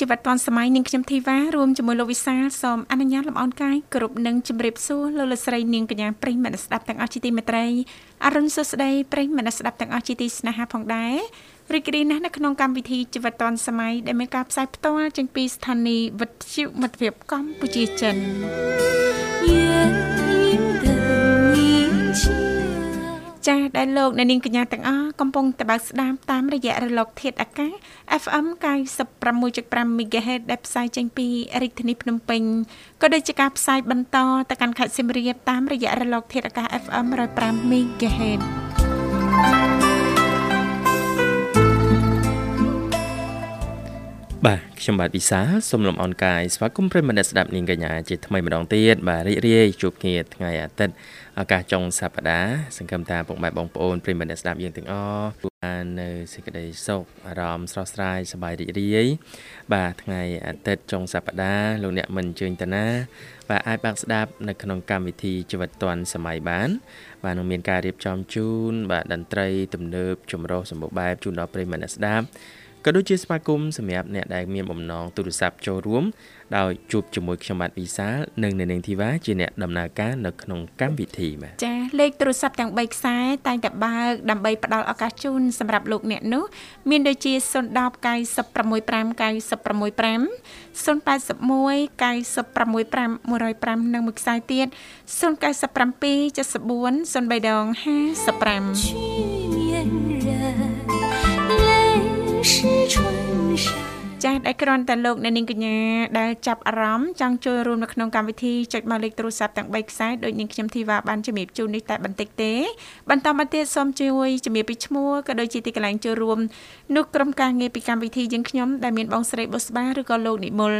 ជីវិតឌွန်សម័យនាងខ្ញុំធីវ៉ារួមជាមួយលោកវិសាលសូមអនុញ្ញាតលំអរកាយគ្រប់នឹងជម្រាបសួរលោកលស្រីនាងកញ្ញាប្រិយមិត្តស្ដាប់ទាំងអស់ជាទីមេត្រីអរុនសុស្ដីប្រិយមិត្តស្ដាប់ទាំងអស់ជាទីស្នេហាផងដែររីករាយណាស់នៅក្នុងកម្មវិធីជីវិតឌွန်សម័យដែលមានការផ្សាយផ្ទាល់ចេញពីស្ថានីយ៍វិទ្យុមិត្តភាពកម្ពុជាចិនចា ដែលលោកអ្នកនាងកញ្ញាទាំងអស់កំពុងតបស្ដាប់តាមរយៈរលក ធាតុអាកាស FM 96.5 MHz ដែលផ្សាយចេញពីរាជធានីភ្នំពេញក៏ដូចជាការផ្សាយបន្តទៅកាន់ខេត្តសៀមរាបតាមរយៈរលក ធាតុអាកាស FM 105 MHz បាទខ្ញុំបាទវិសាសូមលំអរកាយស្វាគមន៍ប្រិយមិត្តស្ដាប់នាងកញ្ញាជាថ្មីម្ដងទៀតបាទរីករាយជួបគ្នាថ្ងៃអាទិត្យ ឱកាសចុងសប្តាហ៍សង្ឃឹមថាពុកម៉ែបងប្អូនប្រិយមិត្តអ្នកស្ដាប់យើងទាំងអស់បាននៅសេចក្តីសុខអារម្មណ៍ស្រស់ស្រាយសប្បាយរីករាយបាទថ្ងៃអាទិត្យចុងសប្តាហ៍លោកអ្នកមិនអញ្ជើញតាណា បាទអាចបាក់ស្ដាប់នៅក្នុងកម្មវិធីជីវិតឌွန်សម័យបាន បាទនឹងមានការរៀបចំជូន បាទតន្ត្រីទំនើបចម្រុះសម្បូរបែបជូនដល់ប្រិយមិត្តអ្នកស្ដាប់ក៏ដូចជាស្វាគមន៍សម្រាប់អ្នកដែលមានបំណងទូរស័ព្ទចូលរួម ដោយជួបជាមួយខ្ញុំបាទវិសាលនិងអ្នកនាងធីវ៉ាជាអ្នកដំណើរការនៅក្នុងកម្មវិធីបាទចាលេខទូរស័ព្ទទាំង3ខ្សែតែងតែបើកដើម្បីផ្ដល់ឱកាសជូនសម្រាប់លោកអ្នកនោះមានដូចជា010 965 965 081 965 105និងមួយខ្សែទៀត097 74 03ដង55 ចាស់ដែលគ្រាន់តែលោកអ្នកនាងកញ្ញាដែលចាប់អារម្មណ៍ចង់ចូលរួមនៅក្នុងកម្មវិធីចុចមកលេខទូរស័ព្ទទាំង3ខ្សែដោយនាងខ្ញុំធីវ៉ាបានជំរាបជូននេះតែបន្តិចទេបន្តមកទៀតសូមជួយជំរាបពីឈ្មោះក៏ដូចជាទីកន្លែងចូលរួមនោះក្រុមការងារពីកម្មវិធីយើងខ្ញុំដែលមានបងស្រីបុស្បាឬក៏លោកនិមល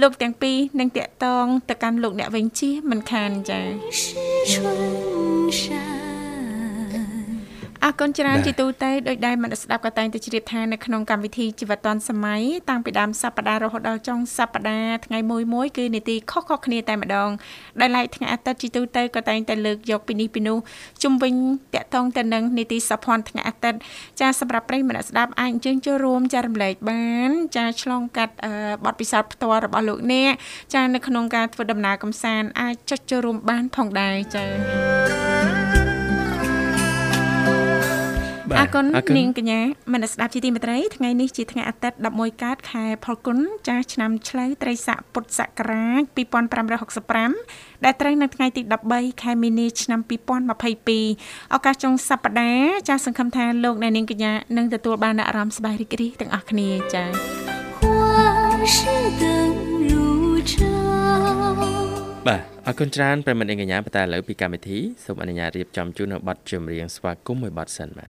លោកទាំងពីរនឹងតាក់ទងទៅកាន់លោកអ្នកវិញជាមិនខានចា៎ អរគុណច្រើនជាទូទៅដោយដែលមិនស្ដាប់ក៏តែងតែជ្រាបថានៅក្នុងកម្មវិធីជីវិតឌွန်សម័យតាំងពីដើមសប្ដាហ៍រហូតដល់ចុងសប្ដាហ៍ថ្ងៃមួយមួយគឺនីតិខុសៗគ្នាតែម្ដងដែលឡែកថ្ងៃអាទិត្យជាទូទៅក៏តែងតែលើកយកពីនេះពីនោះជុំវិញតកតងទៅនឹងនីតិសភ័ណ្ឌថ្ងៃអាទិត្យចាសម្រាប់ប្រិយមិត្តស្ដាប់អាចអញ្ជើញចូលរួមចារំលែកបានចាឆ្លងកាត់បទពិសោធន៍ផ្ទាល់របស់លោកអ្នកចានៅក្នុងការធ្វើដំណើរកំសាន្តអាចចុចចូលរួមបានផងដែរចា អរគុណនាងកញ្ញាមនស្ដាប់ជាទីមេត្រីថ្ងៃនេះជាថ្ងៃអាទិត្យ11កើតខែផលគុណចាស់ឆ្នាំឆ្លូវត្រីស័កពុទ្ធសករាជ2565ដែលត្រូវនៅថ្ងៃទី13ខែមីនាឆ្នាំ2022ឱកាសចុងសប្តាហ៍ចាស់សង្ឃឹមថាលោកអ្នកនាងកញ្ញានឹងទទួលបានអារម្មណ៍សប្បាយរីករាយទាំងអស់គ្នាចា៎បាទអរគុណច្រើនប្រិមត្តកញ្ញាបន្តឥឡូវពីកម្មវិធីសូមអនុញ្ញាតរៀបចំជូននៅប័ណ្ណចម្រៀងស្វាគមន៍មួយប័ណ្ណសិនបាទ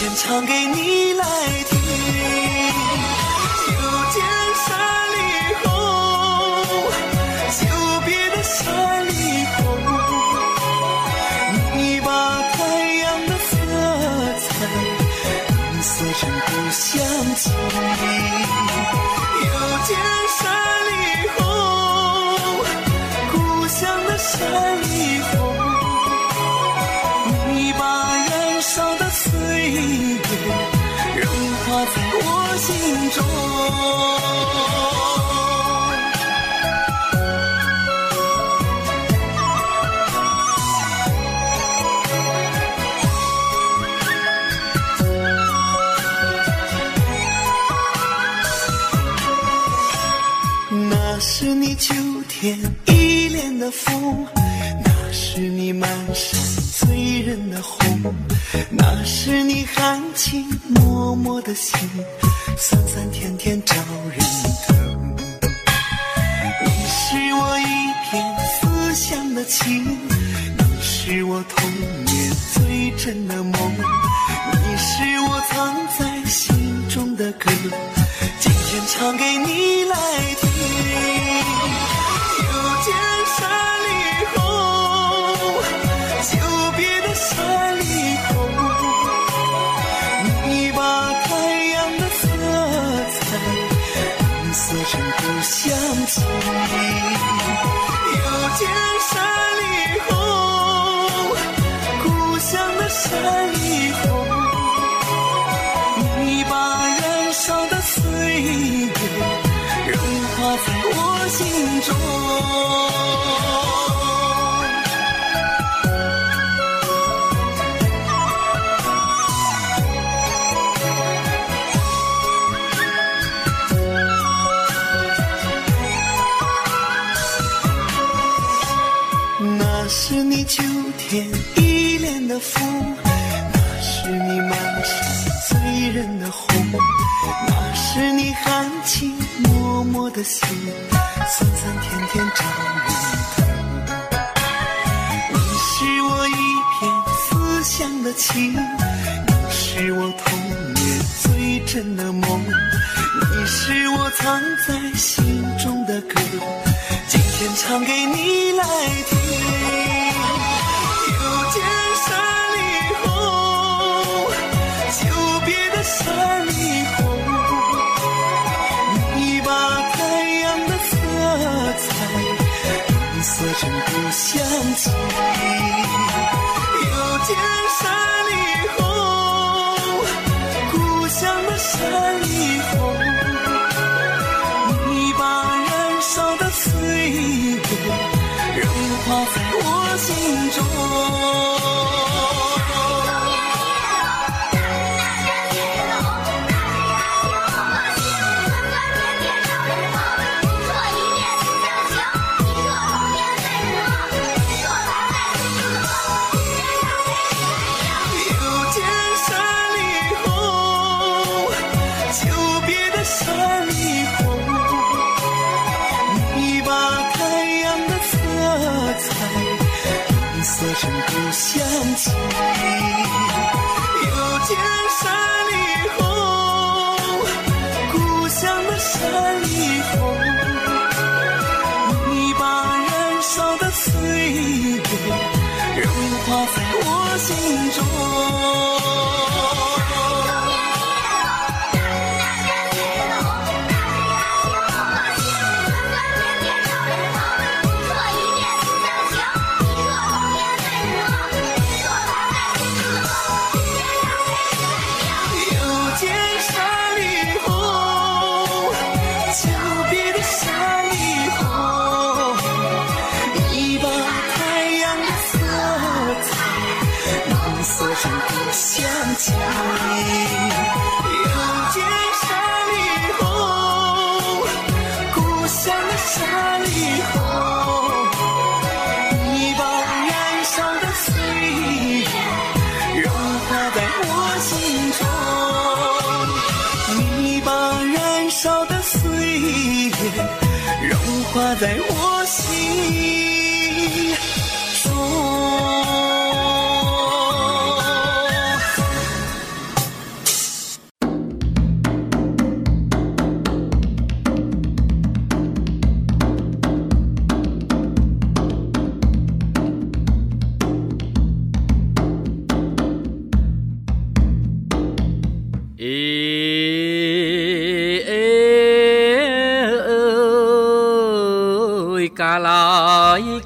天唱给你来听。的心酸酸甜甜真情你是我童年最真的梦你是我藏在心中的歌今天唱给你来听又见山里红久别的山里红你把太阳的色彩浓缩成故乡情又见山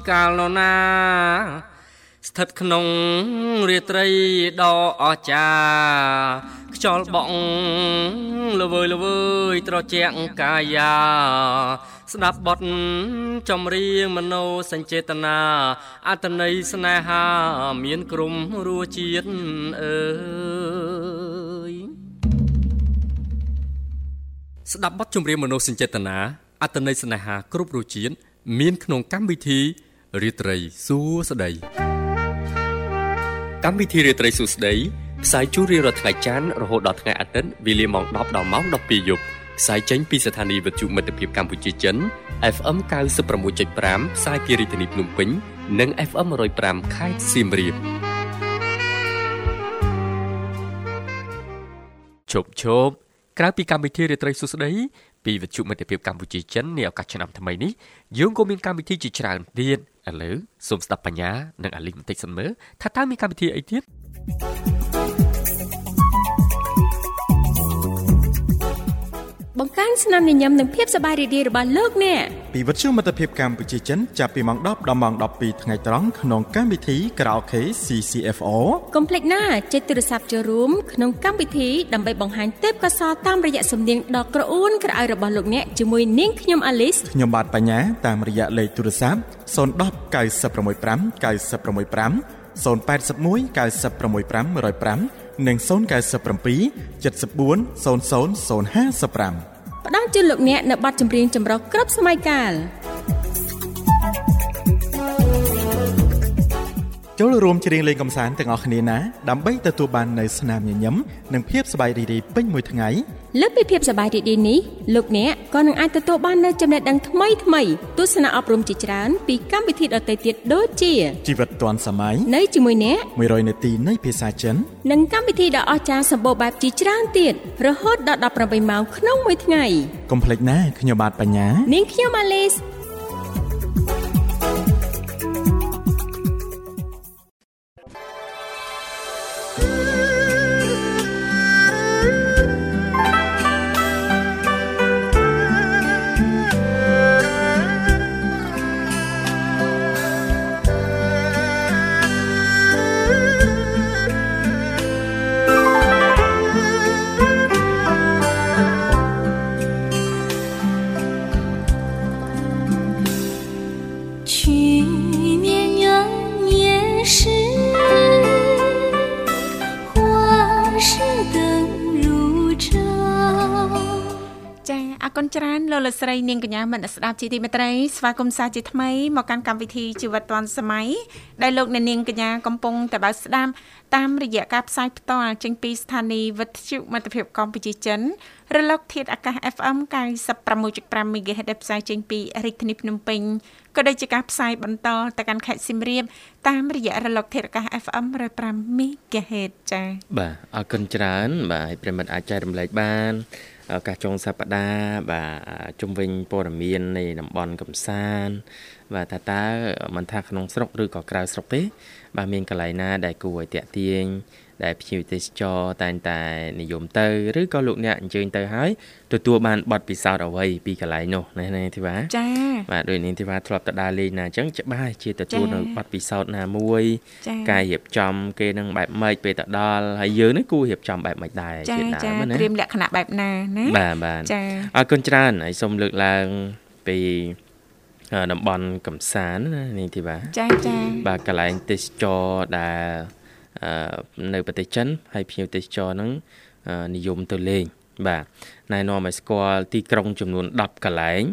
កាលណណាស្ថិតក្នុងរាត្រីដ៏អស្ចារ្យខ្យល់បក់លវើលវើយត្រជាក់កាយាស្ដាប់បទចម្រៀងមនោសញ្ចេតនាអត្តន័យស្នេហា មានក្រំរួជាតិអើយស្ដាប់បទចម្រៀងមនោសញ្ចេតនាអត្តន័យស្នេហាគ្រប់រសជាតិមានក្នុងកម្មវិធី រាត្រីសួស្ដីកម្មវិធីរាត្រីសួស្ដីផ្សាយជូនរៀងរាល់ថ្ងៃច័ន្ទរហូតដល់ថ្ងៃអាទិត្យវេលាម៉ោង10ដល់ម៉ោង12យប់ផ្សាយចេញពីស្ថានីយ៍វិទ្យុមិត្តភាពកម្ពុជាចិន FM 96.5ផ្សាយពីរាជធានីភ្នំពេញនិង FM 105ខេត្តសៀមរាបជប់ជប់ក្រៅពីកម្មវិធីរាត្រីសុស្ដីពីវិទ្យុមិត្តភាពកម្ពុជាចិននាឱកាសឆ្នាំថ្មីនេះយើងក៏មានកម្មវិធីជាច្រើនទៀត ឥឡូវសូមស្ដាប់បញ្ញានិងអាលីបន្តិចសិនមើលថាតើមានកម្មវិធីអីទៀតបង្ស្នាមញញឹមនិងភាពសប្បាយរីករាយរបស់លោកអ្នកពីវិទ្យុមិត្តភាពកម្ពុជាចិនចាប់ពីម៉ោង10ដល់ម៉ោង12ថ្ងៃត្រង់ក្នុងកម្មវិធី Karaoke CCFO កុំភ្លេចណាចុចទូរស័ព្ទចូលរួមក្នុងកម្មវិធីដើម្បីបង្ហាញទេពកោសល្យតាមរយៈសំនៀងដ៏ក្រអួនក្រអៅរបស់លោកអ្នកជាមួយនាងខ្ញុំអាលីសខ្ញុំបាទបញ្ញាតាមរយៈលេខទូរស័ព្ទ010 965 965 081 965 105និង097 74 0055 ផ្ដល់ជូនលោកអ្នកនៅប័ណ្ណចម្រៀងចម្រុះគ្រប់សម័យកាលចូលរួមច្រៀងលេងកម្សាន្តទាំងអស់គ្នាណាដើម្បីទទួលបាននូវស្នាមញញឹមនិងភាពសប្បាយរីករាយពេញមួយថ្ងៃ លើសពីភាពសប្បាយរីករាយនេះលោកអ្នកក៏នឹងអាចទទួលបាននូវចំណេះដឹងថ្មីថ្មីទស្សនៈអប់រំជាច្រើនពីកម្មវិធីដទៃទៀតដូចជាជីវិតឌွန်សម័យនៅជាមួយអ្នក100នាទីនៃភាសាចិននិងកម្មវិធីដ៏អស្ចារ្យសម្បូរបែបជាច្រើនទៀតរហូតដល់18ម៉ោងក្នុងមួយថ្ងៃកុំភ្លេចណាខ្ញុំបាទបញ្ញានាងខ្ញុំម៉ាឡេស ស្រីនាងកញ្ញាមនស្ដាប់ជាទីមេត្រីស្វាគមន៍សាជាថ្មីមកកាន់កម្មវិធីជីវិតឌွန်សម័យដែលលោកអ្នកនាងកញ្ញាកំពុងតែបើកស្ដាប់តាមរយៈការផ្សាយផ្ទាល់ចេញពីស្ថានីយ៍វិទ្យុមិត្តភាពកម្ពុជាចិនរលកធាតុអាកាស FM 96.5 MHz ដែលផ្សាយចេញពីរាជធានីភ្នំពេញក៏ដូចជាការផ្សាយបន្តទៅកាន់ខេត្តសៀមរាបតាមរយៈរលកធាតុអាកាស FM 105 MHz ចា៎បាទអរគុណច្រើនបាទប្រិមិត្តអាចចែករំលែកបាន ឱកាសចុងសប្តាហ៍បាទជំវិញព័ត៌មាននៃតំបន់កំសាន្តបាទតើតើមិនថាក្នុងស្រុកឬក៏ក្រៅស្រុកទេ បាទមានកន្លែងណាដែលគួរឲ្យតាក់ទាញ ដែលភ្ញៀវទេសចរតែងតែនិយមទៅឬក៏លោកអ្នកអញ្ជើញទៅហើយទទួលបានបទពិសោធន៍អ្វីពីកន្លែងនោះណានាងធីវ៉ាចា៎បាទដោយនាងធីវ៉ាធ្លាប់ទៅដើរលេងណាអញ្ចឹងច្បាស់ជាទទួលនៅបទពិសោធន៍ណាមួយការរៀបចំគេនឹងបែបម៉េចពេលទៅដល់ហើយយើងនេះគួររៀបចំបែបម៉េចដែរជាដើមណាត្រៀមលក្ខណៈបែបណាណាបាទបាទចា៎អរគុណច្រើនហើយសូមលើកឡើងពីតំបន់កំសាន្តណានាងធីវ៉ាចាចាបាទកន្លែងទេសចរដែល នៅប្រទេសចិនហើយភ្ញៀវទេសចរហ្នឹងនិយមទៅលេង បាទណែនាំឲ្យស្គាល់ទីក្រុងចំនួន10កន្លែង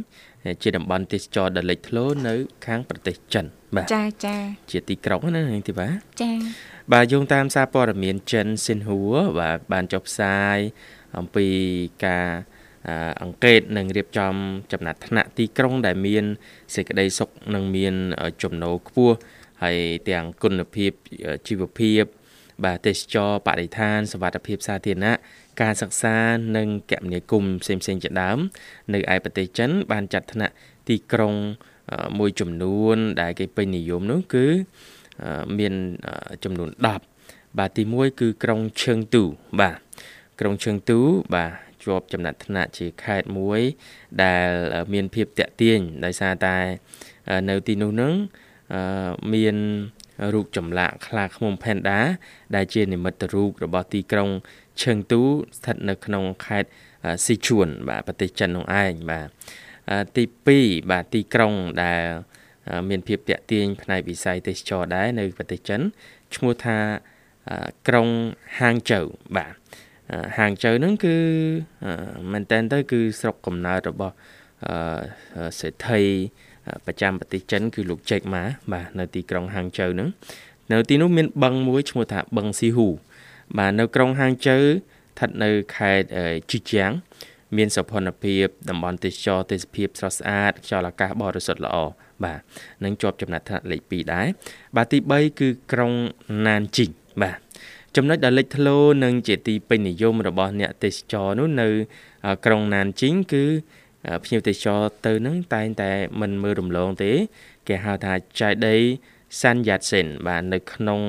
ជាតំបន់ទេសចរដ៏លេចធ្លោនៅ ខាងប្រទេសចិន បាទចាចាជាទីក្រុងណានាងធីវ៉ាចាបាទយោងតាមសារព័ត៌មានចិនស៊ីនហួរបាទបានចុះផ្សាយអំពីការអង្កេតនិងរៀបចំចំណាត់ថ្នាក់ទីក្រុងដែលមានសេចក្តីសុខនិងមានចំណូលខ្ពស់ ហើយទាំងគុណភាពជីវភាពបាទទេសចរបរិស្ថានសវត្ថភាពសាធារណៈការសិក្សានិងគមនាគមន៍ផ្សេងផ្សេងជាដើម នៅឯប្រទេសចិន បានចាត់ថ្នាក់ទីក្រុងមួយចំនួន ដែលគេពេញនិយមនោះគឺមានចំនួន10បាទទី1គឺក្រុងឈឹងទូបាទក្រុងឈឹងទូបាទជាប់ចំណាត់ថ្នាក់ជាខេត្តមួយ ដែលមានភាពតាក់ទាញដោយសារតែនៅទីនោះនឹង មានរូបចម្លាក់ខ្លាឃ្មុំ Panda ដែលជានិមិត្តរូបរបស់ទីក្រុងឈឹងទូស្ថិតនៅក្នុងខេត្តស៊ីជួនបាទប្រទេសចិននោះឯងបាទទី2បាទទីក្រុងដែល មានភាពតាក់ទាញផ្នែកវិស័យទេសចរដែរនៅប្រទេសចិនឈ្មោះថាក្រុងហាងជូវបាទហាងជូវហ្នឹងគឺមែនតើទៅគឺស្រុកកំណើតរបស់សេដ្ឋី ប្រចាំប្រទេសចិន គឺលោកចេកម៉ាបាទនៅទីក្រុងហាងជូវហ្នឹងនៅទីនោះមានបឹងមួយឈ្មោះថាបឹងស៊ីហ៊ូបាទនៅក្រុងហាងជូវស្ថិតនៅខេត្តជីជាងមានសោភ័ណភាពតំបន់ទេសចរទេសភាពស្រស់ស្អាតខ្យល់អាកាសបរិសុទ្ធល្អបាទនឹងជាប់ចំណាត់ថ្នាក់លេខ2ដែរបាទទី3គឺក្រុងណានជីងបាទចំណុចដ៏លេចធ្លោនិងជាទីពេញនិយមរបស់អ្នកទេសចរនោះនៅក្រុងណានជីងគឺ ភ្ញៀវទេសចរទៅនឹងតែងតែមិនមើលរំលងទេ គេហៅថាចៃដីសាន់យ៉ាត់សិនបាទនៅក្នុង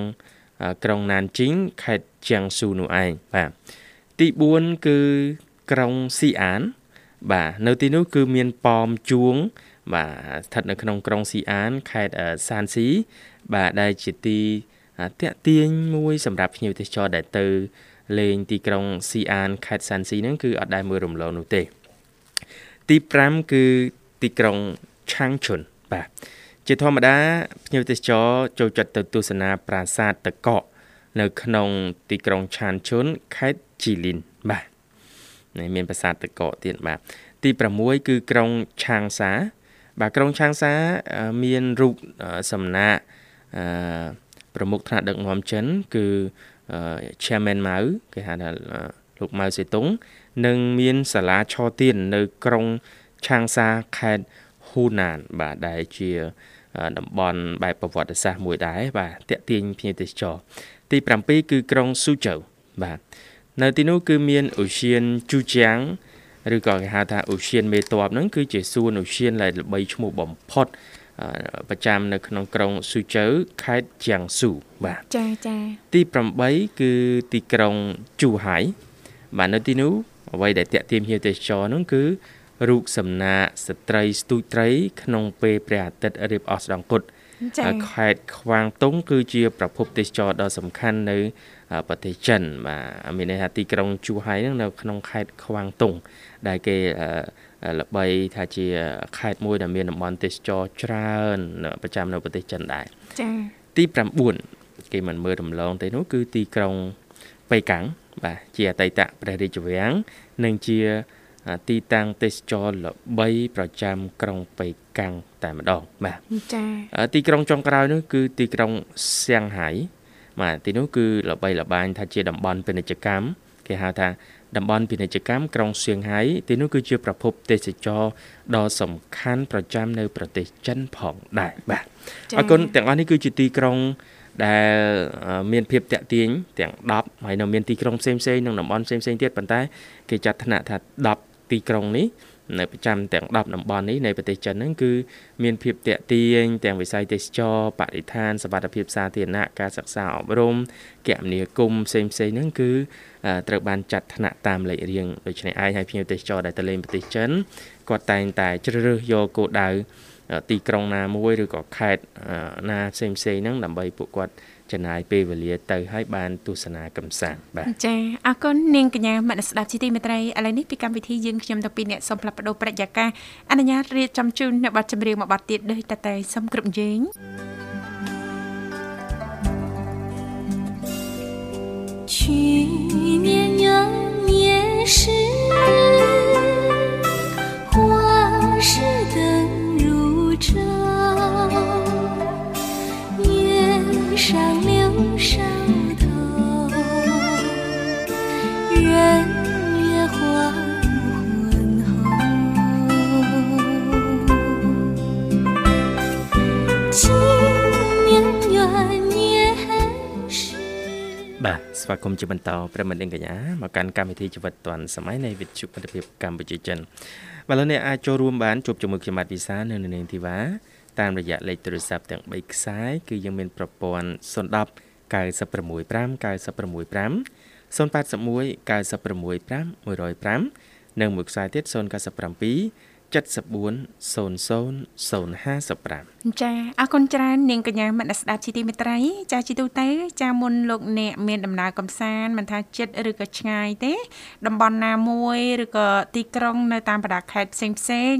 ក្រុងណានជីងខេត្តជាងស៊ូនោះឯងបាទទី4គឺក្រុងស៊ីអាន បាទនៅទីនោះគឺមានប៉មជួង បាទស្ថិតនៅក្នុងក្រុងស៊ីអានខេត្តសានស៊ីបាទដែលជាទីតាក់ទាញមួយសម្រាប់ភ្ញៀវទេសចរដែលទៅលេងទីក្រុងស៊ីអានខេត្តសានស៊ីហ្នឹងគឺអត់ដែលមើលរំលងនោះទេ ទី5គឺទីក្រុងឆាងឈុនបាទជាធម្មតាភ្ញៀវទេសចរចូលចិត្តទៅទស្សនាប្រាសាទតកកនៅក្នុងទីក្រុងឆានឈុនខេត្តជីលីនបាទមានប្រាសាទតកកទៀតបាទទី6គឺក្រុងឆាងសា បាទក្រុងឆាងសាមានរូបសំណាកអឺប្រមុខថ្នាក់ដឹកនាំចិន គឺ Chairman Mao គេហៅថាលោកម៉ៅសេតុង និងមានសាលាឆទៀននៅក្រុងឆាងសាខេត្តហ៊ូណានបាទដែលជាតំបន់បែបប្រវត្តិសាស្ត្រមួយដែរបាទតាក់ទាញភ្ញៀវទេសចរទី7គឺក្រុងស៊ូជូបាទនៅទីនោះគឺមានអូសៀនជូជាងឬក៏គេហៅថាអូសៀនមេតបហ្នឹងគឺជាសួនអូសៀនដែលល្បីឈ្មោះបំផុតប្រចាំនៅក្នុងក្រុងស៊ូជូខេត្តជាងស៊ូបាទចាចាទី8គឺទីក្រុងជូហៃបាទនៅទីនោះ អ្វីដែលតាក់ទាញភ្ញៀវទេសចរនោះគឺរូបសំណាកស្ត្រីស្ទូចត្រី ក្នុងពេលព្រះអាទិត្យរៀបអស់ស្ដង្គត់ខេត្តខ្វាងតុង គឺជា ប្រភពទេសចរដ៏សំខាន់នៅប្រទេសចិនបាទមានន័យថាទីក្រុងជូហៃហ្នឹងនៅក្នុងខេត្តខ្វាងតុង ដែលគេល្បីថាជាខេត្តមួយដែលមានតំបន់ទេសចរច្រើនប្រចាំនៅប្រទេសចិនដែរចា៎ទី9គេមិនមើលរំលងទេនោះគឺទីក្រុងប៉េកាំង បាទជាអតីតព្រះរាជវាំងនិងជាទីតាំងទេសចរល្បីប្រចាំក្រុងប៉េកាំងតែម្ដងបាទចា៎ទីក្រុងចុងក្រោយនោះគឺទីក្រុងសៀងហៃបាទទីនោះគឺល្បីល្បាញថាជាតំបន់ពាណិជ្ជកម្មគេហៅថាតំបន់ពាណិជ្ជកម្មក្រុងសៀងហៃទីនោះគឺជាប្រភពទេសចរដ៏សំខាន់ប្រចាំនៅ ប្រទេសចិនផងដែរបាទអរគុណទាំងអស់នេះគឺជាទីក្រុង ដែលមានភាពតាក់ទាញទាំង10ហើយនៅមានទីក្រុងផ្សេងផ្សេងនិងតំបន់ផ្សេងផ្សេងទៀតប៉ុន្តែគេចាត់ថ្នាក់ថា10ទីក្រុងនេះនៅប្រចាំទាំង10តំបន់នេះនៃប្រទេសចិនហ្នឹងគឺមានភាពតាក់ទាញទាំងវិស័យទេសចរបរិស្ថានសវត្ថិភាពសាធារណៈការសិក្សាអប់រំគមនាគមន៍ផ្សេងផ្សេងហ្នឹងគឺត្រូវបានចាត់ថ្នាក់តាមលេខរៀងដូច្នេះឯងហើយភ្ញៀវទេសចរដែលទៅលេងប្រទេសចិនគាត់តែងតែជ្រើសរើសយកគោលដៅ ទីក្រុងណាមួយឬក៏ខេត្តណាផ្សេងផ្សេងហ្នឹងដើម្បីពួកគាត់ចំណាយពេលវេលាទៅឲ្យបានទស្សនាកំសាន្តបាទចាអរគុណនាងកញ្ញាមនស្ដាប់ជីទីមេត្រីឥឡូវនេះពីកម្មវិធីយើងខ្ញុំទាំងពីរអ្នកសូមផ្លាប់បដោប្រតិយាកាអនុញ្ញាតរៀបចំជូននៅប័ណ្ណចម្រៀងមួយប័ណ្ណទៀតដោយតតែសូមគ្រប់ជេង去年元年时，花市 上柳梢头，人月黄昏后。今年元年时បាទស្វាគមន៍ជាបន្តប្រិមត្តនាងកញ្ញាមកកាន់កម្មវិធីជីវិតឌွန်សម័យនៃវិទ្យុមិត្តភាពកម្ពុជាចិនបាទលោកអ្នកអាចចូលរួមបានជួបជាមួយខ្ញុំបាទវិសានៅនាងធីវ៉ា តាមរយៈលេខទូរស័ព្ទទាំង3ខ្សែគឺយើងមានប្រព័ន្ធ010 965 965 081 965 105និងមួយខ្សែទៀត097 740055ចាអរគុណច្រើននាងកញ្ញាមនស្ដាប់ជីទីមេត្រីចាជីទូទៅចាមុនលោកអ្នកមានដំណើរកំសាន្តមិនថាចិត្តឬក៏ឆ្ងាយទេ តំបន់ណាមួយឬក៏ទីក្រុងនៅតាមបណ្ដាខេត្តផ្សេងផ្សេង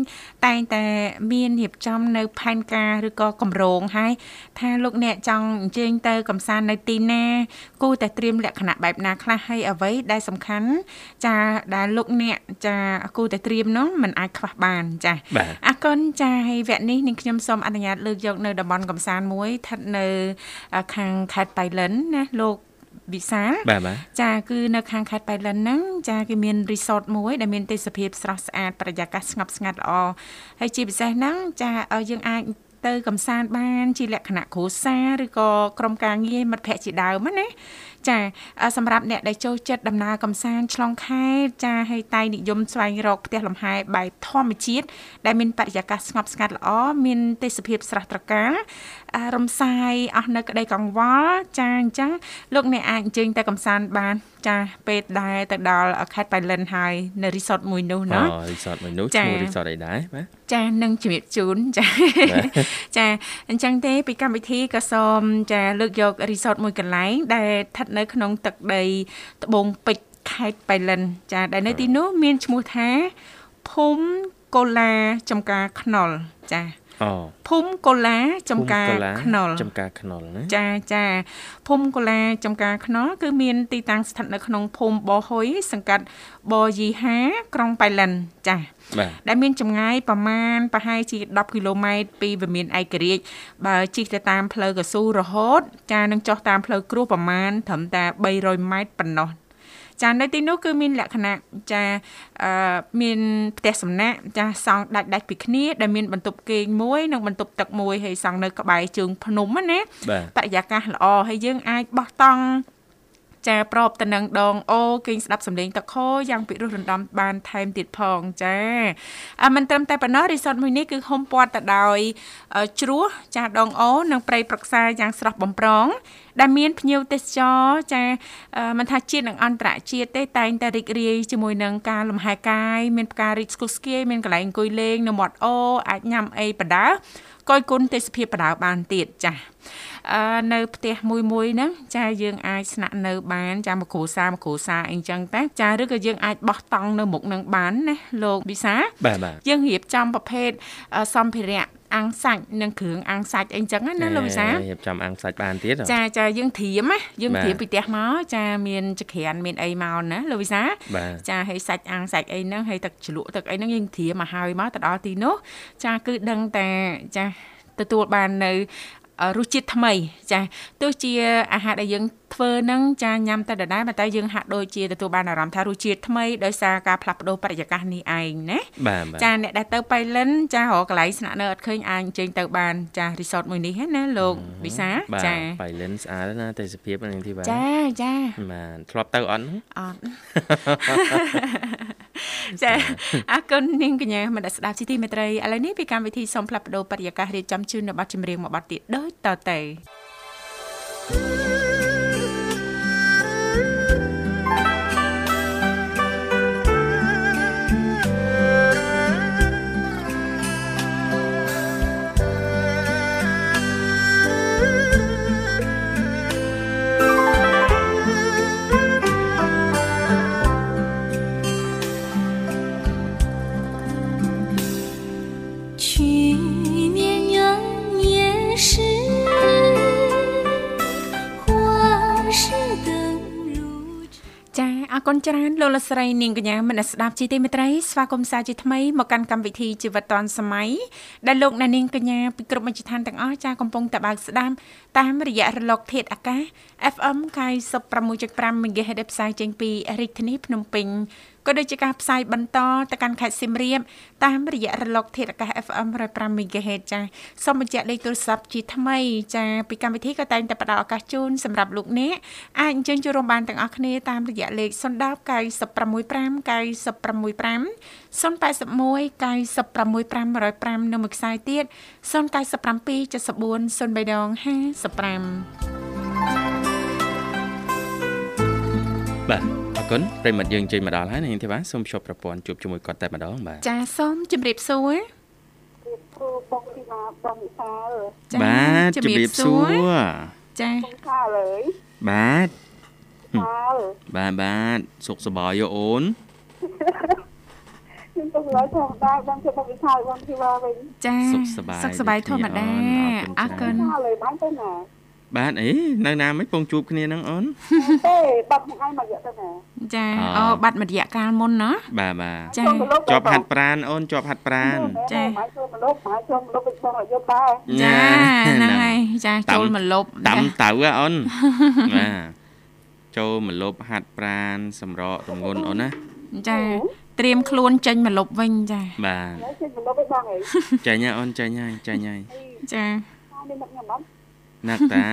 តែងតែមានរៀបចំនៅផែនការឬក៏គម្រោងហើយថាលោកអ្នកចង់អញ្ជើញទៅកំសាន្តនៅទីណាគួរតែត្រៀមលក្ខណៈបែបណាខ្លះហើយអ្វីដែលសំខាន់ចាដែលលោកអ្នកចាគួរតែត្រៀមនោះมันអាចខ្វះបានចាអរគុណចាហើយវគ្គនេះនាងខ្ញុំសូមអនុញ្ញាតលើកយកនៅតំបន់កំសាន្តមួយស្ថិតនៅខាងខេត្តបៃលិនណាលោកវិសាលបាទបាទចាគឺនៅខាងខេត្តបៃលិនហ្នឹងចាគេមានរីសតមួយដែលមានទេសភាពស្រស់ស្អាតបរិយាកាសស្ងប់ស្ងាត់ល្អហើយជាពិសេសហ្នឹងចាយើងអាចទៅកំសាន្តបាន ជាលក្ខណៈគ្រួសារឬក៏ក្រុមការងារមិត្តភ័ក្តិជាដើមណា ចាសម្រាប់អ្នកដែលចូលចិត្តដំណើរកំសាន្តឆ្លងខេត្តចាហើយតែនិយមស្វែងរកផ្ទះលំហែបែបធម្មជាតិដែលមានបរិយាកាសស្ងប់ស្ងាត់ល្អមានទេសភាពស្រស់ត្រកាលរំសាយអស់នៅក្តីកង្វល់ចាអញ្ចឹងលោកអ្នកអាចអញ្ជើញទៅកំសាន្តបាន ចាពេលដែលទៅដល់ខេត្តបៃលិនហើយនៅរីសតមួយនោះណាអូរីសតមួយនោះឈ្មោះរីសតអីដែរបាទចានឹងជំរាបជូនចាចាអញ្ចឹងទេពីកម្មវិធីក៏សូមចាលើកយករីសតមួយកន្លែង ដែលស្ថិតនៅក្នុងទឹកដីត្បូងពេជ្រខេត្តបៃលិន ចាដែលនៅទីនោះមានឈ្មោះថាភូមិកូឡាចំការខ្នុលចា អូភូមិកូឡាចំការខ្នុលចំការខ្នុលណាចាចាភូមិកូឡាចំការខ្នុលគឺមានទីតាំងស្ថិតនៅក្នុងភូមិបហុយសង្កាត់បយីហាក្រុងបៃលិនចាដែលមានចម្ងាយប្រមាណប្រហែលជា10គីឡូម៉ែត្រពីវិមានឯករាជ្យបើជិះទៅតាមផ្លូវកស៊ូរហូត ចានឹងចុះតាមផ្លូវគ្រួសប្រមាណត្រឹមតែ300ម៉ែត្រប៉ុណ្ណោះ ចានៅទីនោះគឺមានលក្ខណៈចាអឺមានផ្ទះសំណាក់ចាសង់ដាច់ដាច់ពីគ្នាដែលមានបន្ទប់គេងមួយនិងបន្ទប់ទឹកមួយហើយសង់នៅក្បែរជើងភ្នំណាបរិយាកាសល្អហើយយើងអាចបោះតង់ចាប្របទៅនឹងដងអូគេងស្ដាប់សំឡេងទឹកខយ៉ាងពិរោះរំដំបានថែមទៀតផងចាអមិនត្រឹមតែប៉ុណ្ណោះរីសតមួយនេះគឺហុំព័ទ្ធទៅដោយជ្រោះចាដងអូនិងព្រៃប្រឹក្សាយ៉ាងស្រស់បំព្រងដែលមានភ្ញៀវទេសចរចាមិនថាជាតិនិងអន្តរជាតិទេតែងតែរីករាយជាមួយនឹងការលំហែកាយមានផ្ការីកស្គុះស្គាយមានកន្លែងអង្គុយលេងនៅមាត់អូអាចញ៉ាំអីបដាកយគុណទេសភាពបដាបានទៀតចាអឺនៅផ្ទះមួយមួយហ្នឹងចាយើងអាចស្នាក់នៅបានចាមួយគ្រួសារមួយគ្រួសារអីចឹងតែចាឬក៏យើងអាចបោះតង់នៅមុខនឹងបានណាលោកវិសាបាទបាទយើងរៀបចំប្រភេទសម្ភារៈ អាំងសាច់និងគ្រឿងអាំងសាច់អីចឹងណាលោកវិសារៀបចំអាំងសាច់បានទៀតចាចាយើងត្រៀមណាយើងត្រៀមពីផ្ទះមកចាមានចក្រានមានអីមកណាលោកវិសាចាហើយសាច់អាំងសាច់អីហ្នឹងហើយទឹកជ្រលក់ទឹកអីហ្នឹងយើងត្រៀមមកហើយមកទៅដល់ទីនោះចាគឺដឹងតែចាទទួលបាននៅ រសជាតិថ្មី ចាទោះជាអាហារដែលយើងធ្វើនឹងចាញ៉ាំតែដដែលតែយើងហាក់ដូចជាទទួលបានអារម្មណ៍ថារសជាតិថ្មីដោយសារការផ្លាស់ប្ដូរបរិយាកាសនេះឯងណាចាអ្នកដែលទៅបៃលិនចារកកន្លែងស្នាក់នៅអត់ឃើញអាចអញ្ជើញទៅបានចារីសតមួយនេះណាលោកវិសាចាបៃលិនស្អាតណាទេសភាពនឹងទីបានចាចាបាទធ្លាប់ទៅអត់អត់ ចាអរគុណនាងកញ្ញាមនស្ដាប់ជីទីមេត្រីឥឡូវនេះពីកម្មវិធីសូមផ្លាប់បដោបរិយាកាសរៀបចំជូននៅប័ណ្ណចម្រៀងមួយប័ណ្ណទៀតដូចតទៅ គុណច្រើនលោកលស្រីនាងកញ្ញាមនស្ដាប់ជីទីមេត្រីស្វាគមន៍សាជាថ្មីមកកាន់កម្មវិធីជីវិតឌွန်សម័យដែលលោកអ្នកនាងកញ្ញាពីគ្រប់មជ្ឈដ្ឋានទាំងអស់ចាកំពុងតបស្ដាប់តាមរយៈរលកធាតុអាកាស FM 96.5 MHz ផ្សាយចេញពីរាជធានីភ្នំពេញ ក៏ដូចជាការផ្សាយបន្តទៅកាន់ខេត្តសៀមរាបតាមរយៈរលក ធាតុអាកាស FM 105 MHz ចា៎សូមបញ្ជាក់លេខទូរស័ព្ទជាថ្មីចា៎ពីកម្មវិធីក៏តែងតែផ្ដល់ឱកាសជូនសម្រាប់លោកអ្នកអាចអញ្ជើញចូលរួមបានទាំងអស់គ្នាតាមរយៈលេខ010 965 965 081 965 105នៅមួយខ្សែទៀត097 74 0355បាទអរ គុណប្រិមត្តយើងចេញមកដល់ហើយនាងធីវ៉ាសូមជួបប្រព័ន្ធជួបជាមួយគាត់តែម្ដងបាទចាសូមជម្រាបសួរគ្រូបងទីមកបងវិសាលចាបាទជម្រាបសួរចាបងខាលហើយបាទខាលបាទបាទសុខសប្បាយយោអូនខ្ញុំទៅឡើយធម្មតាបងជួយបងវិសាលបងទីមកវិញចាសុខសប្បាយសុខសប្បាយធម្មតាអអររគុគុណណខាលហើយបានទៅណា បាទអីនៅណាមិនពងជួបគ្នាហ្នឹងអូនទេបាត់មកឲ្យមកយកទៅណាចាអអូបាត់មួយរយៈកាលមុនណាបាទបាទចាជាប់ហាត់ប្រានអូនជាប់ហាត់ប្រានចាមកចូលមកលុបមកចូលមកលុបវិញបងឲ្យយកដែរចាហ្នឹងហើយចាតាមចូលមកលប់តាំចាតៅហ៎អូនបាទចូលមកលប់ហាត់ប្រាន សម្រកទម្ងន់អូនណាចាត្រៀមខ្លួនចេញមកលប់វិញចាបាទហើយចេញមកលុបវិញបងអីចាញ់ហើយអូនចាញ់ហើយចាញ់ហើយចានេះមកខ្ញុំអត់ នឹកតា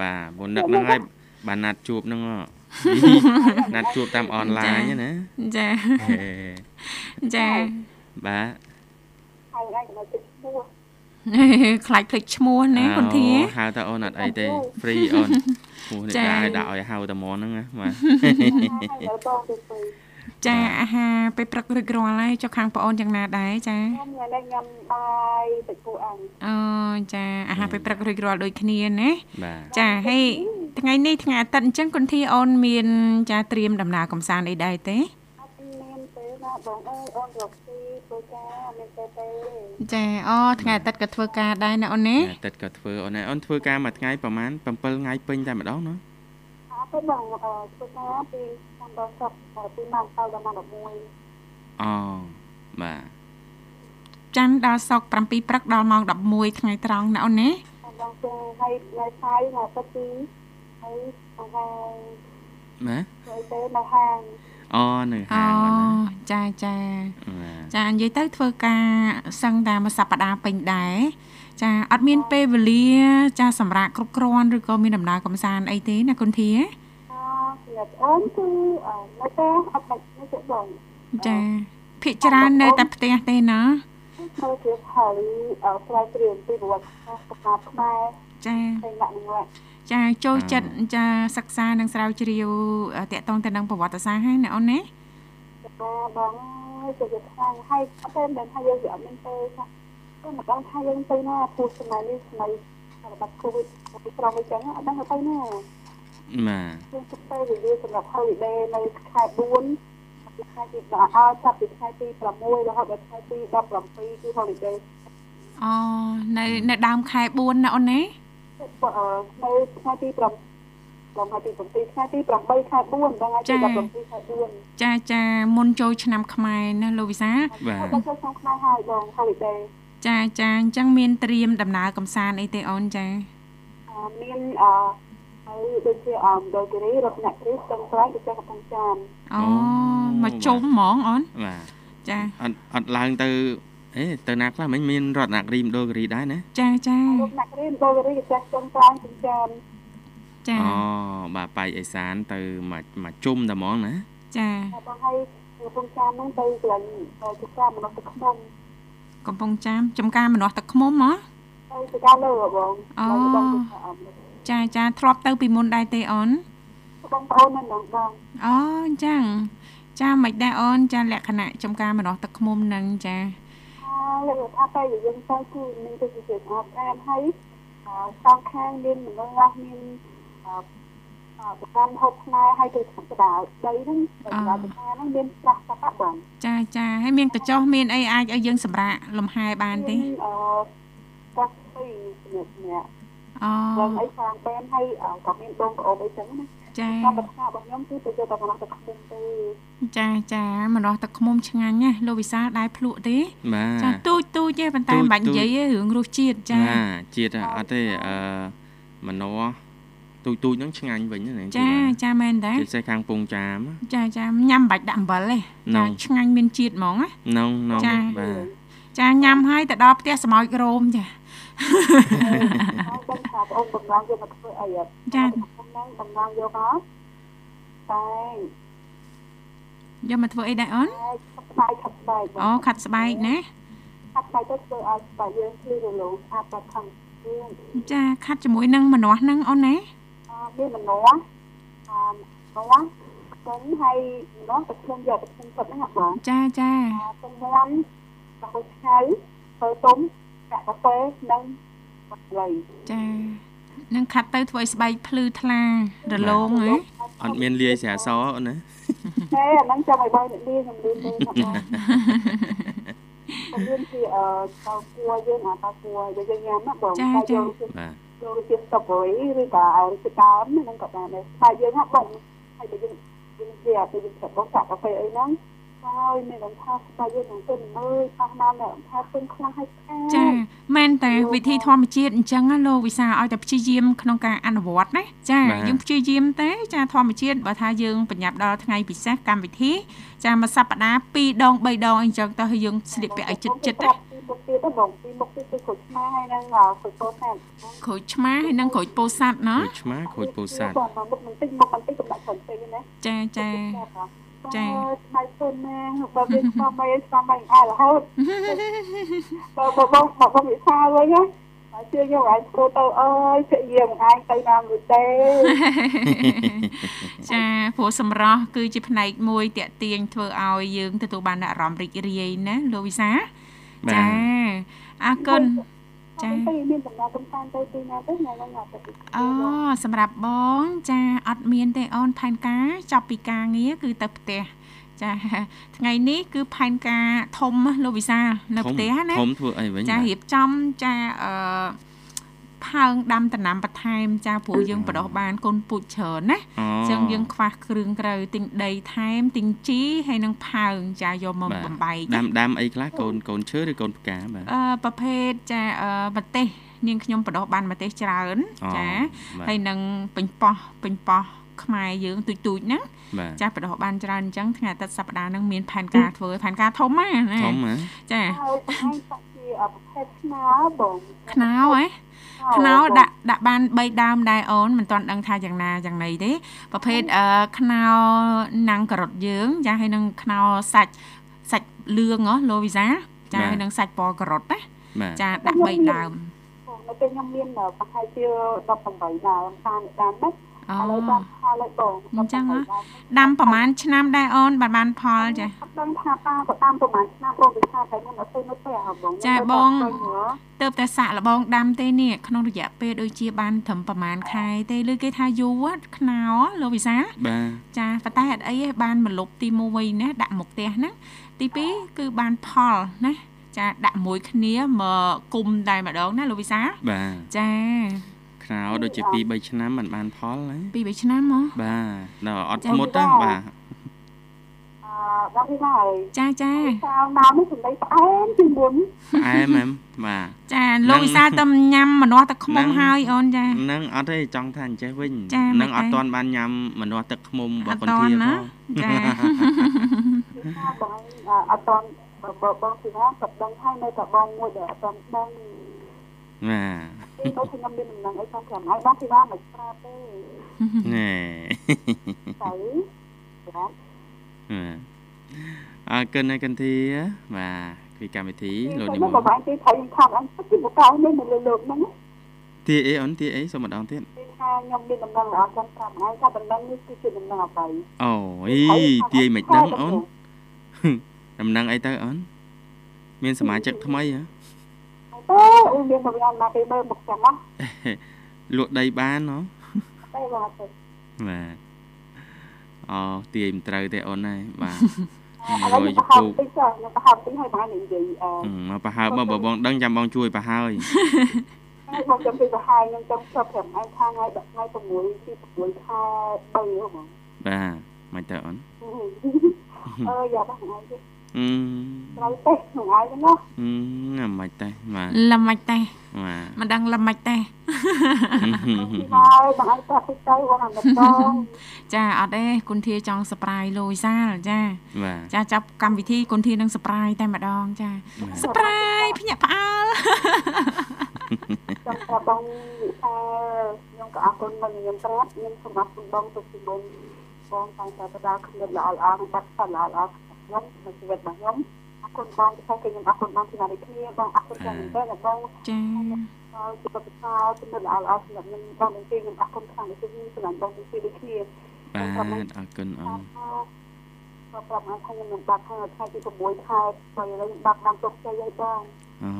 បាទមុននឹកហ្នឹងហើយបានណាត់ជួបហ្នឹងហ៎ណាត់ជួបតាមអនឡាញហ្នឹងណាចាហេចាបាទហើយឯងមកទឹកឈ្មោះខ្លាចភ្លេចឈ្មោះណាគុនធាអូហៅតើអូនអត់អីទេ free អូនឈ្មោះនេះចាដាក់ឲ្យដាក់ឲ្យហៅតែហ្មងហ្នឹងណាបាទហើយបងទៅទៅ ចាអាហារពេលព្រឹករួចរាល់ហើយចុះខាងបងអូនយ៉ាងណាដែរចាខ្ញុំញ៉ាំញ៉ាំបាយទៅគូអញអូចាអាហារពេលព្រឹករួចរាល់ដូចគ្នាណាបាទចាហើយថ្ងៃនេះថ្ងៃអាទិត្យអញ្ចឹងគុនធាអូនមាន ចាត្រៀមដំណើរកំសាន្តអីដែរទេអត់មានទេណាបងអើយអូនរកទីធ្វើការមានទេទេចាអូថ្ងៃអាទិត្យក៏ធ្វើការដែរណាអូនណាតែទឹកក៏ធ្វើអូនឯងអូនធ្វើការមួយថ្ងៃប្រហែល7ថ្ងៃពេញតែម្ដងណាអត់ទេបងអឺធ្វើការពី ខាងដល់សពពីម៉ោងទៅដល់ម៉ោង11អូបាទច័ន្ទដល់សុក្រ7ព្រឹកដល់ម៉ោង11ថ្ងៃត្រង់ណាអូនណាខាងដល់ជើងហើយនៅឆៃនៅទឹកទីហើយហាងបាទហើយទៅនៅហាងអូនៅអូហាងអូនណាចាចាបាទចានិយាយទៅធ្វើការសឹងតែមួយសប្តាហ៍ពេញដែរចាអត់មានពេលវេលា ចាសម្រាប់គ្រប់គ្រាន់ឬក៏មានដំណើរកំសាន្តអីទេណាគុនធា អឺអ្នកអូនគឺនៅតែអត់បាច់នៅទៅបងចាភាកច្រើននៅតែផ្ទះទេណាធ្វើជាហើយស្រាវជ្រាវពីប្រវត្តិសាស្ត្រខ្មែរចាហើយដាក់នឹងហ្នឹងចាចូលចិត្តចាសិក្សានិងស្រាវជ្រាវតកតងទៅនឹងប្រវត្តិសាស្ត្រហើយណាអូនណាបងទៅទៅខាងហើយអត់ទេមិនថាយើងវាអត់មានទេចាគឺមិនដឹងថាយើងទៅណាព្រោះសម័យនេះសម័យរបស់កូវីដពីក្រុមអីចឹងអត់ដឹងទៅណា បាទខ្ញុំទៅទៅវិវាសម្រាប់ holiday នៅខែ4ពីខែទី10អើចាប់ពីខែទី6រហូតដល់ខែទី17គឺ holiday អូនៅនៅដើមខែ4ណាអូនណាអឺនៅខែទី5ដល់ខែទី7ខែទី8ខែ4ដល់ខែទី17ខែ4ចាចាមុនចូលឆ្នាំខ្មែរណាលោកវិសាលបាទដល់ចូលឆ្នាំខ្មែរហើយបង holiday ចាចាអញ្ចឹងមានត្រៀមដំណើរកំសាន្តអីទេអូនចាអឺមានអឺហើយ ដូចជាអមដល់គិរីរតនគិរីស្ទឹងត្រែងទៅចេះកំពង់ចាមអូមកជុំហ្មងអូនបាទចាអត់អត់ឡើងទៅអេទៅណាខ្លះមិញមានរតនគិរីមដូលគិរីដែរណាចាចារតនគិរីដល់គិរីទៅចេះស្ទឹងត្រែងកំពង់ចាមចាអូបាទប៉ៃអេសានទៅមកមកជុំតែហ្មងណាចាហើយបងឲ្យកំពង់ចាមហ្នឹងទៅកន្លែងទៅជាការមនុស្សទឹកខ្មុំកំពង់ចាមចំការមនាស់ទឹកឃ្មុំហ៎ទៅជាការលើបងអូហើយបងទៅអម ចាចាធ្លាប់ទៅពីមុនដែរទេអូនបងប្អូនមិនដឹងបងអូអញ្ចឹងចាមិនដែរអូនចាលក្ខណៈចំការមនាស់ទឹកឃ្មុំហ្នឹងចាហើយថាទៅយើងទៅគឺមានទៅជាអត់តាមហើយអឺសងខាងមានមនុស្សមានអឺអឺប្រកាន់ហូបខ្មែរហើយទៅស្ដារដីហ្នឹងទៅស្ដារហ្នឹងមានខ្លះខ្លះបងចាចាហើយមានកញ្ចោះមានអីអាចឲ្យយើងសម្រាកលំហែបានទេអឺកាស្ពីនេះនេះអូ បងអីខាងបែនហើយក៏មានបងប្អូនអីចឹងណាចាតាមប្រសារបស់ខ្ញុំគឺទៅយកតែកន្លះទឹកខ្មុំទេចាចាមនាស់ទឹកឃ្មុំឆ្ងាញ់ណាលោកវិសាលដែរភ្លក់ទេបាទចាទូចទូចទេប៉ុន្តែទូចមិនបាច់ទូចនិយាយទេរឿងរសជាតិចាបាទជាតិអត់ទេអឺមនោទូចទូចហ្នឹងឆ្ងាញ់វិញណាចាចាមែនតាជាពិសេសខាងពងចាមចាចាញ៉ាំមិនបាច់ដាក់អំបិលទេណូចាឆ្ងាញ់មានជាតិហ្មងណានងនងចាបាទចាញ៉ាំហើយទៅដល់ផ្ទះសម្ោចរោមចាហើយ បងថាបងបំងយកមកធ្វើអីអត់ចាហ្នឹងបំងយកមកតែយកមកធ្វើអីដែរអូនហើយខាត់ស្បែកខាត់ស្បែកអូខាត់ស្បែកណាខាត់ស្បែកទៅធ្វើឲ្យស្បែកយើងភ្លឺរលោងស្អាតតែខាងយើងចាខាត់ជាមួយនឹងម្នាស់ហ្នឹងអូនណាអឺមានម្នាស់អឺម្នាស់គុណហើយនោះទៅខ្ញុំយកទៅខ្ញុំគាត់ហ្នឹងបងចាចាខ្ញុំបានរហូតឆៅទៅទុំ កាក់កាហ្វេនិងបាក់លៃចានឹងខាត់ទៅធ្វើឲ្យស្បែកភ្លឺថ្លារលោងហ៎អត់មានលាយស្រាសអូនណាហេអាហ្នឹងចាំឲ្យបងនិយាយខ្ញុំលឿនទេណាបងខ្ញុំជាអឺតៅគួរយើងអាតៅគួរយើងញ៉ាំណាបងតែយើងបាទចូលជាស្តុបអីឬក៏ឲ្យទៅតាមហ្នឹងក៏បានដែរតែយើងហ่ะបងហើយតែយើងយើងជាទៅយើងប្រាប់បងកាកាហ្វេអីហ្នឹង ហើយមានដឹងថាស្បែកយើងនឹងទៅមើលប៉ះមកនៅថាពេញខ្លាំងហើយខាចាមែនតែវិធីធម្មជាតិអញ្ចឹងណាលោកវិសាឲ្យតែព្យាយាមក្នុងការអនុវត្តណាចាយើងព្យាយាមទេចាធម្មជាតិបើថាយើងបញ្ញាប់ដល់ថ្ងៃពិសេសកម្មវិធីចាមួយសប្តាហ៍2ដង3ដងអីចឹងទៅឲ្យយើងស្លៀកពាក់ឲ្យចិត្តចិត្តណាពីមុខទៀតទៅបងពីមុខទៀតគឺក្រូចឆ្មាហើយនឹងក្រូចពោធិ៍សាត់ក្រូចឆ្មាហើយនិងក្រូចពោធិ៍សាត់ណាក្រូចឆ្មាក្រូចពោធិ៍សាត់បងមុខបន្តិចមុខបន្តិចកំដាក់ច្រើនពេកណាចាចា ចាឆ្នៃខ្លួនណាបើវាស្គាល់បីស្គាល់បីអារហូតបើបងបងបងវិសាវិញណាហើយជឿយកឲ្យធ្វើទៅអើយព្យាយាមឯងទៅតាមមួយទេចាព្រោះសម្រស់គឺជាផ្នែកមួយតាក់ទាញធ្វើឲ្យយើងទទួលបានអារម្មណ៍រីករាយណាលោកវិសាបាទចាអរគុណ ចាចាទៅមានដំណើរកំសាន្តទៅទីណាទៅថ្ងៃហ្នឹងអត់ទៅអូសម្រាប់បងចាអត់មានទេអូនផែនការចាប់ពីការងារគឺទៅផ្ទះចាថ្ងៃនេះគឺផែនការធំណាលោកវិសានៅផ្ទះណាធំធ្វើអីវិញចាបាទរៀបចំចាអឺ ផើងដាំដំណាំបន្ថែមចាព្រោះយើងបដោះបានកូនពូជច្រើនណាអូអញ្ចឹងយើងខ្វះគ្រឿងក្រៅទិញដីថែមទិញជីហើយនឹងផើងចាយកមកបាទបំបែកដាំដាំអីខ្លះកូនកូនឈើឬកូនផ្កាបាទអឺប្រភេទចាអឺម្ទេសនាងខ្ញុំបដោះបានម្ទេសច្រើនអូចាបាទហើយនឹងពេញប៉ោះពេញប៉ោះខ្មែរយើងទូចទូចៗហ្នឹងបាទចាបដោះបានច្រើនអញ្ចឹងថ្ងៃអាទិត្យសប្តាហ៍ហ្នឹងមានផែនការធ្វើផែនការធំណាណាធំហ៎ចាហើយឯងសាក់ជាប្រភេទឆ្នោបងខ្នោហ៎ ខ្នោដាក់ដាក់បាន3ដើមដែរអូនមិនទាន់ដឹងថាយ៉ាងណាយ៉ាងណីទេប្រភេទអឺខ្នោណាំងការ៉ុតយើងចាហើយនឹងខ្នោសាច់សាច់លឿងហ៎លោវីសាចាហើយនឹងសាច់ពណ៌ការ៉ុតណាបាទចាដាក់3ដើមនៅពេលខ្ញុំមានប្រហែលជា18ដើមតាមតាមណាអូឥ ឡូវបានផលហើយបងអញ្ចឹងហ៎ដាំប្រហែលឆ្នាំដែរអូនបានបានផលចាអត់ដឹងថាប៉ាក៏តាមប្រហែលឆ្នាំបងវិសាតែខ្ញុំអត់ទៅនៅផ្ទះហ៎បងចាបងទៅតែសាក់លបងដាំទេនេះក្នុងរយៈពេលដូចជាបានត្រឹមប្រហែលខែទេឬគេថាយូរខ្នោលោកវិសាបាទចាប៉ុន្តែអត់អីទេបានមកលុបទី1ណាដាក់មកផ្ទះហ្នឹងទី2គឺបានផលណាចាដាក់មួយគ្នាមកគុំតែម្ដងណាលោកវិសាបាទចា ខ្នោដូចជា2 3ឆ្នាំมันបានផលណាពីរបីឆ្នាំមកបាទដល់អត់ចា៎ធ្មត់ទេបាទអឺបងវិសាហើយចាចាសាវមកនេះសម្ដីផ្អែមជាងមុនផ្អែមហ្មងបាទចាលោកវិសាទៅញ៉ាំម្នាស់ទឹកខ្មុំហ្នឹងហើយអូនចានឹងអត់ទេចង់ថាអញ្ចេះវិញចា៎នឹងមិនអត់ទេទាន់បានញ៉ាំម្នាស់ទឹកឃ្មុំបអកត់កន្តធាន់ណាផងចាវិសាបងអត់តន់បងបងពីណាក៏ដឹងហើយនៅតែបងមួយដែលអត់តន់ដឹង បាទពេលដូចខ្ញុំមានដំណឹងអីផងចាំឲ្យបងពីណាមិនប្រាប់ទេណែទៅបាទបាទអរគុណណាកន្ធាបាទពីកម្មវិធីលោកនិមខ្ញុំន្តក៏បានទីថៃខ្ញុំខំអញពីបកៅនេះនៅលើលោកហ្នឹងទីអីអូនទីអីសូមម្ដងទៀតពីថាខ្ញុំមានដំណឹងល្អចាំប្រាប់ឯងថាដំណឹងនេះគឺជាដំណឹងអ្វីអូយទីអីមិនដឹងអូនដំណឹងអីទៅអូនមានសមាជិកថ្មីហ៎ ទៅអ៊ុំមានមកយ៉ាងណាគេមើលមកចាំណាលក់ដីបានហ៎ទៅបាទទៅបាទអូទាយមិនត្រូវទេអូនហើយបាទឥឡូវរយខ្ញុំពូហៅតិចចុះខ្ញុំហៅតិចឲ្យបាននិយាយអឺអឺមកប្រហើបមកបើបងដឹងចាំបងជួយប្រហើយហើយមកចាំពីទៅហើយខ្ញុំចាំស្រាប់ប្រាប់ឯងថាថ្ងៃ10ថ្ងៃ6ទី6ខែ3ហ៎បងបាទមិនទៅអូនអឺយ៉ាបងឯងទេអឺ ត្រូវទេក្នុងឯងហ្នឹងណាអឺណាមិនទេបាទល្មិចទេបាទមិនដឹងល្មិចទេពីហើយបងឯងប្រាប់ទៅទៅបងអាមិនបងចាអត់ទេគុនធាចង់សប្រាយលូយសាលចាបាទចាចាប់កម្មវិធីគុនធានឹងសប្រាយតែម្ដងចាសប្រាយភ្ញាក់ផ្អើលចាំប្រាប់បងវិសាខ្ញុំក៏អរគុណបងខ្ញុំប្រាប់ខ្ញុំសូមអរគុណបងទុកពីមុនបងតែតែទៅដល់ខ្ញុំល្អល្អនិងបាត់ផលល្អល្អ ខ្ញុំក្នុងជីវិតរបស់ខ្ញុំអរគុណបងតែខ្ញុំអរគុណបងពីណានេះគ្នាបងអរគុណច្រើនមែនទែនបងចាហើយជាបទពិសោធន៍ចំណុចល្អល្អសម្រាប់ខ្ញុំបងទាំងពីរខ្ញុំអរគុណខ្លាំងណាស់ខ្ញុំសម្រាប់បងទាំងពីរដូចគ្នាបបាទអរគុណអូនក៏ប្រាប់មកថាខ្ញុំនឹងបាត់ខាងថ្ងៃទី6ខែបើឥឡូវបាត់តាមទុកជ័យហើយបងអូ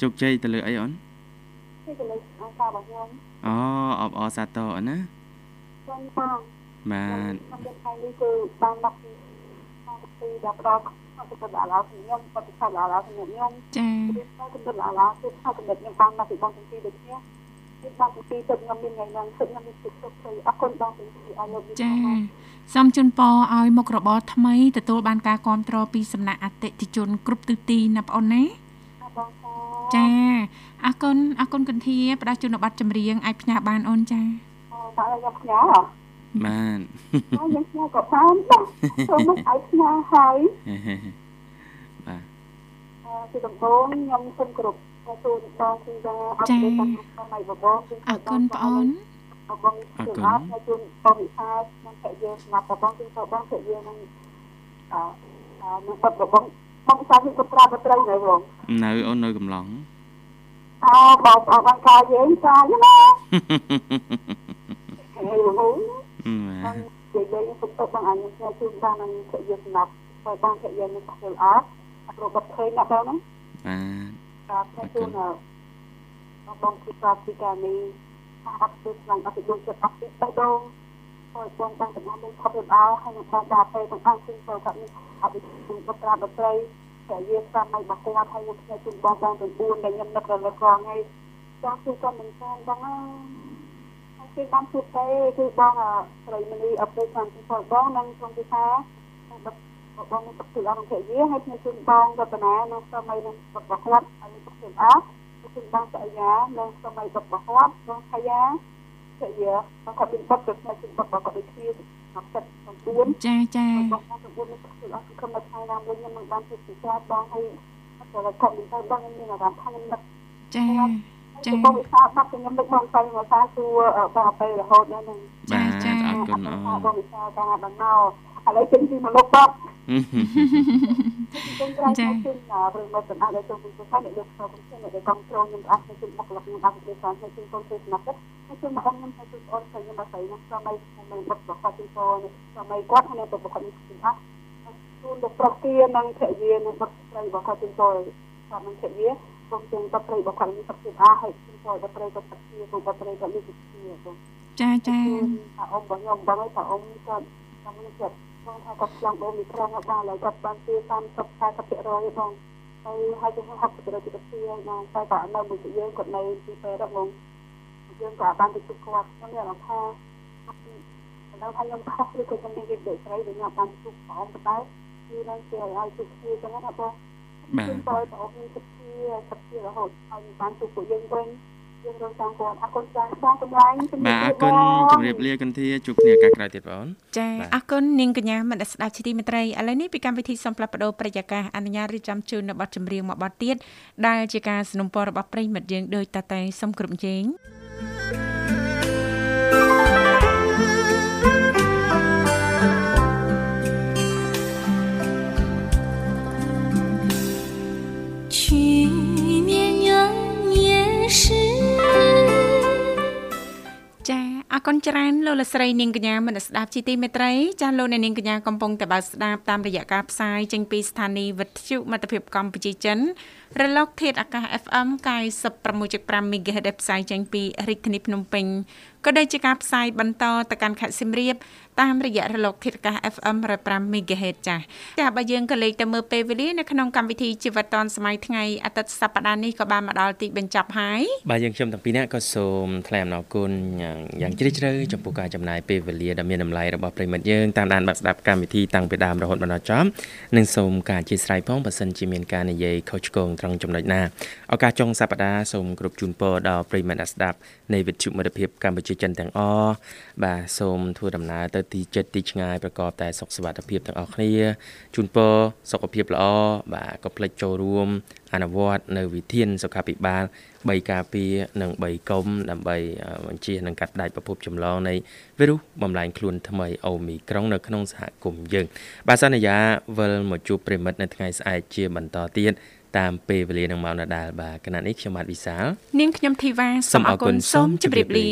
ជោគជ័យទៅលើអីអូននេះក៏លើអង្គការរបស់ខ្ញុំអូអបអរសាទរអូនណាចឹងបងបាទខ្ញុំយកថ្ងៃនេះគឺបានមកពី ខាងទីដល់ផ្ដល់អត់ទៅដល់ឡើយខ្ញុំបតិខដល់ឡើយខ្ញុំខ្ញុំចាគឺទៅទៅដល់ឡើយគឺថាកំណត់ខ្ញុំបានមកពីបងទាំងពីរដូចគ្នាគឺបងទាំងពីរទៅខ្ញុំមានថ្ងៃហ្នឹងគឺខ្ញុំមានទឹកទុកទៅអរគុណបងទាំងពីរអរលោកចាសូមជូនពរឲ្យមុខរបរថ្មីទទួលបានការគ្រប់គ្រងពីសំណាក់អតិថិជនគ្រប់ទិសទីណាបងអូនណាបងចាចាអរគុណអរគុណកន្ធាផ្ដល់ជូនប័ណ្ណចម្រៀងអាចផ្ញើបានអូនចាតែខ្ញុំផ្ញើហ៎ បាទហើយយើងផ្ញើក៏បានបងចូលមកឲ្យផ្ញើហើយបាទគឺដំបូងខ្ញុំសូមគោរពទូនបងគឺថាអត់ទេតាមសម័យបបគឺអរគុណបងអូនបងគឺអត់ហើយជូនបងវិសាខ្ញុំតែយើងស្នាប់បងគឺទៅបងតែយើងនឹងអឺនឹងបត់បងបងវិសាគឺក៏ប្រាប់ត្រូវហើយបងនៅអូននៅកំឡុងអើបងអរបងកាយយើងចាណាហើយបង បាទ និយាយសុំទៅបង អញខ្ញុំគឺបាននឹងភរិយាសម្រាប់បើបានភរិយានឹងចូលអត់រកឃើញអ្នកបងហ្នឹងបាទបាទខ្ញុំជូនបងគឺស្រាប់ពីការនេះអត់ទៅស្លាំងអត់ទៅយកចិត្តអត់ពីបេះដូងហើយបងតាំងតំណនឹងខប់រអល់ហើយនឹងបងដាក់ទៅទាំងអស់ជូនចូលគាត់នេះអត់ទៅបត្រាបត្រីតែវាស្រាប់ឲ្យបកគាត់ហើយខ្ញុំជូនបងបងទាំង4ដែលខ្ញុំនឹករលឹកផងហើយចង់ជូនគាត់មិនខានបងអើយ គឺបានជួបទេគឺបងស្រីមនីអពុកខាងទីផងបងនិងក្នុងទីថាបងមានទឹកចិត្តអរគុណយាហើយខ្ញុំជូនបងរតនានិងសម័យនឹងរបស់គាត់ឲ្យមានទឹកចិត្តអរជូនបងសយានិងសម័យរបស់គាត់បងសយាសយាគាត់មានបុតទៅខ្ញុំជូនបុតរបស់គាត់ដូចគ្នា69ចាចាបងបង9មានទឹកចិត្តអរគុណមកថ្ងៃណាមួយខ្ញុំនឹងបានជួបពីគាត់បងហើយគាត់គាត់មានបងមានអារម្មណ៍ថាខ្ញុំនឹកចា ចាបងវិសាបាត់ខ្ញុំនឹកបងទៅមកសាសួរបងអពេលរហូតដល់នឹងបាទអរគុណអូនបងវិសាតាដល់មកឥឡូវចេញពីមកលោកបងចឹងក្រោយមកជិះដល់រឿងមកសម្អាតដល់ចូលពីសុខអ្នកយកចូលពីអ្នកដែលកំត្រងខ្ញុំអត់ទៅជិះមកលក្ខណៈដល់ពីសានហើយជិះកូនទៅស្នាប់ទៅហើយជិះមកអមខ្ញុំទៅអូនទៅខ្ញុំមកស្អីណាសម័យសម័យបុកបកទីពោសម័យគាត់ហើយទៅបកនេះជិះអត់ជូនដល់ប្រគានិងភរិយានិងបុកស្រីរបស់គាត់ទីពោគាត់នឹងភរិយា គុំទាំងបត្រីរបស់គាត់នេះទឹកជិះអស់ហើយទីពោបត្រីគាត់ទឹកជាគុំបត្រីគាត់នេះទឹកជាទៅចាចាថាអ៊ំរបស់ខ្ញុំបងឲ្យថាអ៊ំគាត់តាមនេះចិត្តបងថាគាត់ឆ្លងដូនមីក្រុងហើយបានហើយគាត់បានពី30 40%បងហើយហើយទៅ60%ទៅពីហើយបងតែគាត់នៅមួយយើងគាត់នៅទីពេលដល់បងយើងក៏បានទៅជួបគាត់ខ្ញុំមានអារម្មណ៍ថាដល់ថាខ្ញុំខុសឬក៏ខ្ញុំមានវិទ្យាស្រីដែលខ្ញុំបានជួបបងប៉ុន្តែគឺនៅជាឲ្យជួបគ្នាចឹងណាបង បាទ ខ្ញុំបងបងមានទឹកជាទឹកជារហូតហើយបានជួបពួកយើងវិញយើងរងតាមគាត់អរគុណចាស់បងកម្លាំង បាទអរគុណជម្រាបលាកន្ធាជួបគ្នាឱកាសក្រោយទៀតបង ចាអរគុណនាងកញ្ញាមនស្ដាប់ជាទីមេត្រីឥឡូវនេះពីកម្មវិធីសំផ្លាប់បដោប្រយាករអនុញ្ញាតរៀបចំជូននៅប័ណ្ណចម្រៀងមួយប័ណ្ណទៀតដែលជាការสนับสนุนរបស់ប្រិយមិត្តយើងដោយតតែសុំគ្រប់ជេង ចាអរគុណច្រើនលោកលកស្រីនាងកញ្ញាមនស្ដាប់ជាទីមេត្រីចាលោកអ្នកនាងកញ្ញាកំពុងតែបើកស្ដាប់តាមរយៈការផ្សាយចេញពីស្ថានីយ៍វិទ្យុមិត្តភាពកម្ពុជាចិនរលកធាតុអាកាស FM 96.5 MHz ដែលផ្សាយចេញពីរាជធានីភ្នំពេញ ក៏ដូចជាការផ្សាយបន្តទៅកាន់ខេត្តសៀមរាបតាមរយៈរលកធាតុអាកាស FM 105 MHz ចាស់ចាបើយើងក៏លេខទៅមើលពេលវេលានៅក្នុងកម្មវិធីជីវិតឌွန်សម័យថ្ងៃអាទិត្យសប្តាហ៍នេះក៏បានមកដល់ទីបញ្ចប់ហើយបាទយើងខ្ញុំទាំងពីរនាក់ក៏សូមថ្លែងអំណរគុណយ៉ាងយ៉ាងជ្រាលជ្រៅចំពោះការចំណាយពេលវេលាដ៏មានតម្លៃរបស់ប្រិមិត្តយើងតាមដានបាក់ស្ដាប់កម្មវិធីតាំងពីដើមរហូតមកដល់ចប់និងសូមការអធិស្ឋានផងបើសិនជាមានការនិយាយខុសឆ្គងត្រង់ចំណុចណាឱកាសចុងសប្តាហ៍សូមគ្រប់ជូនពរដល់ប្រិមិត្តអ្នកស្ដាប់នៃវិទ្យុមិត្តភាពកម្ពុជាចិនទាំងអស់បាទសូមធ្វើដំណើរទៅទីចិត្តទីឆ្ងាយប្រកបតែសុខសុវត្ថិភាពទាំងអស់គ្នាជូនពរសុខភាពល្អបាទក៏ផ្លេចចូលរួមអនុវត្តនៅវិធានសុខាភិបាល3ការពារនិង3កុំដើម្បីអឺបញ្ជៀសនិងកាត់ផ្តាច់ប្រភពចម្លងនៃវីរុសបំលែងខ្លួនថ្មីអូមីក្រុងនៅក្នុងសហគមន៍យើង បាទសន្យាវិលមកជួបប្រិមិត្តនៅថ្ងៃស្អែកជាបន្តទៀតតាមពេលវេលានឹងមកដដែលបាទគណៈនេះខ្ញុំបាទវិសាលនាងខ្ញុំធីវ៉ាសូមអរគុណសូមជម្រាបលា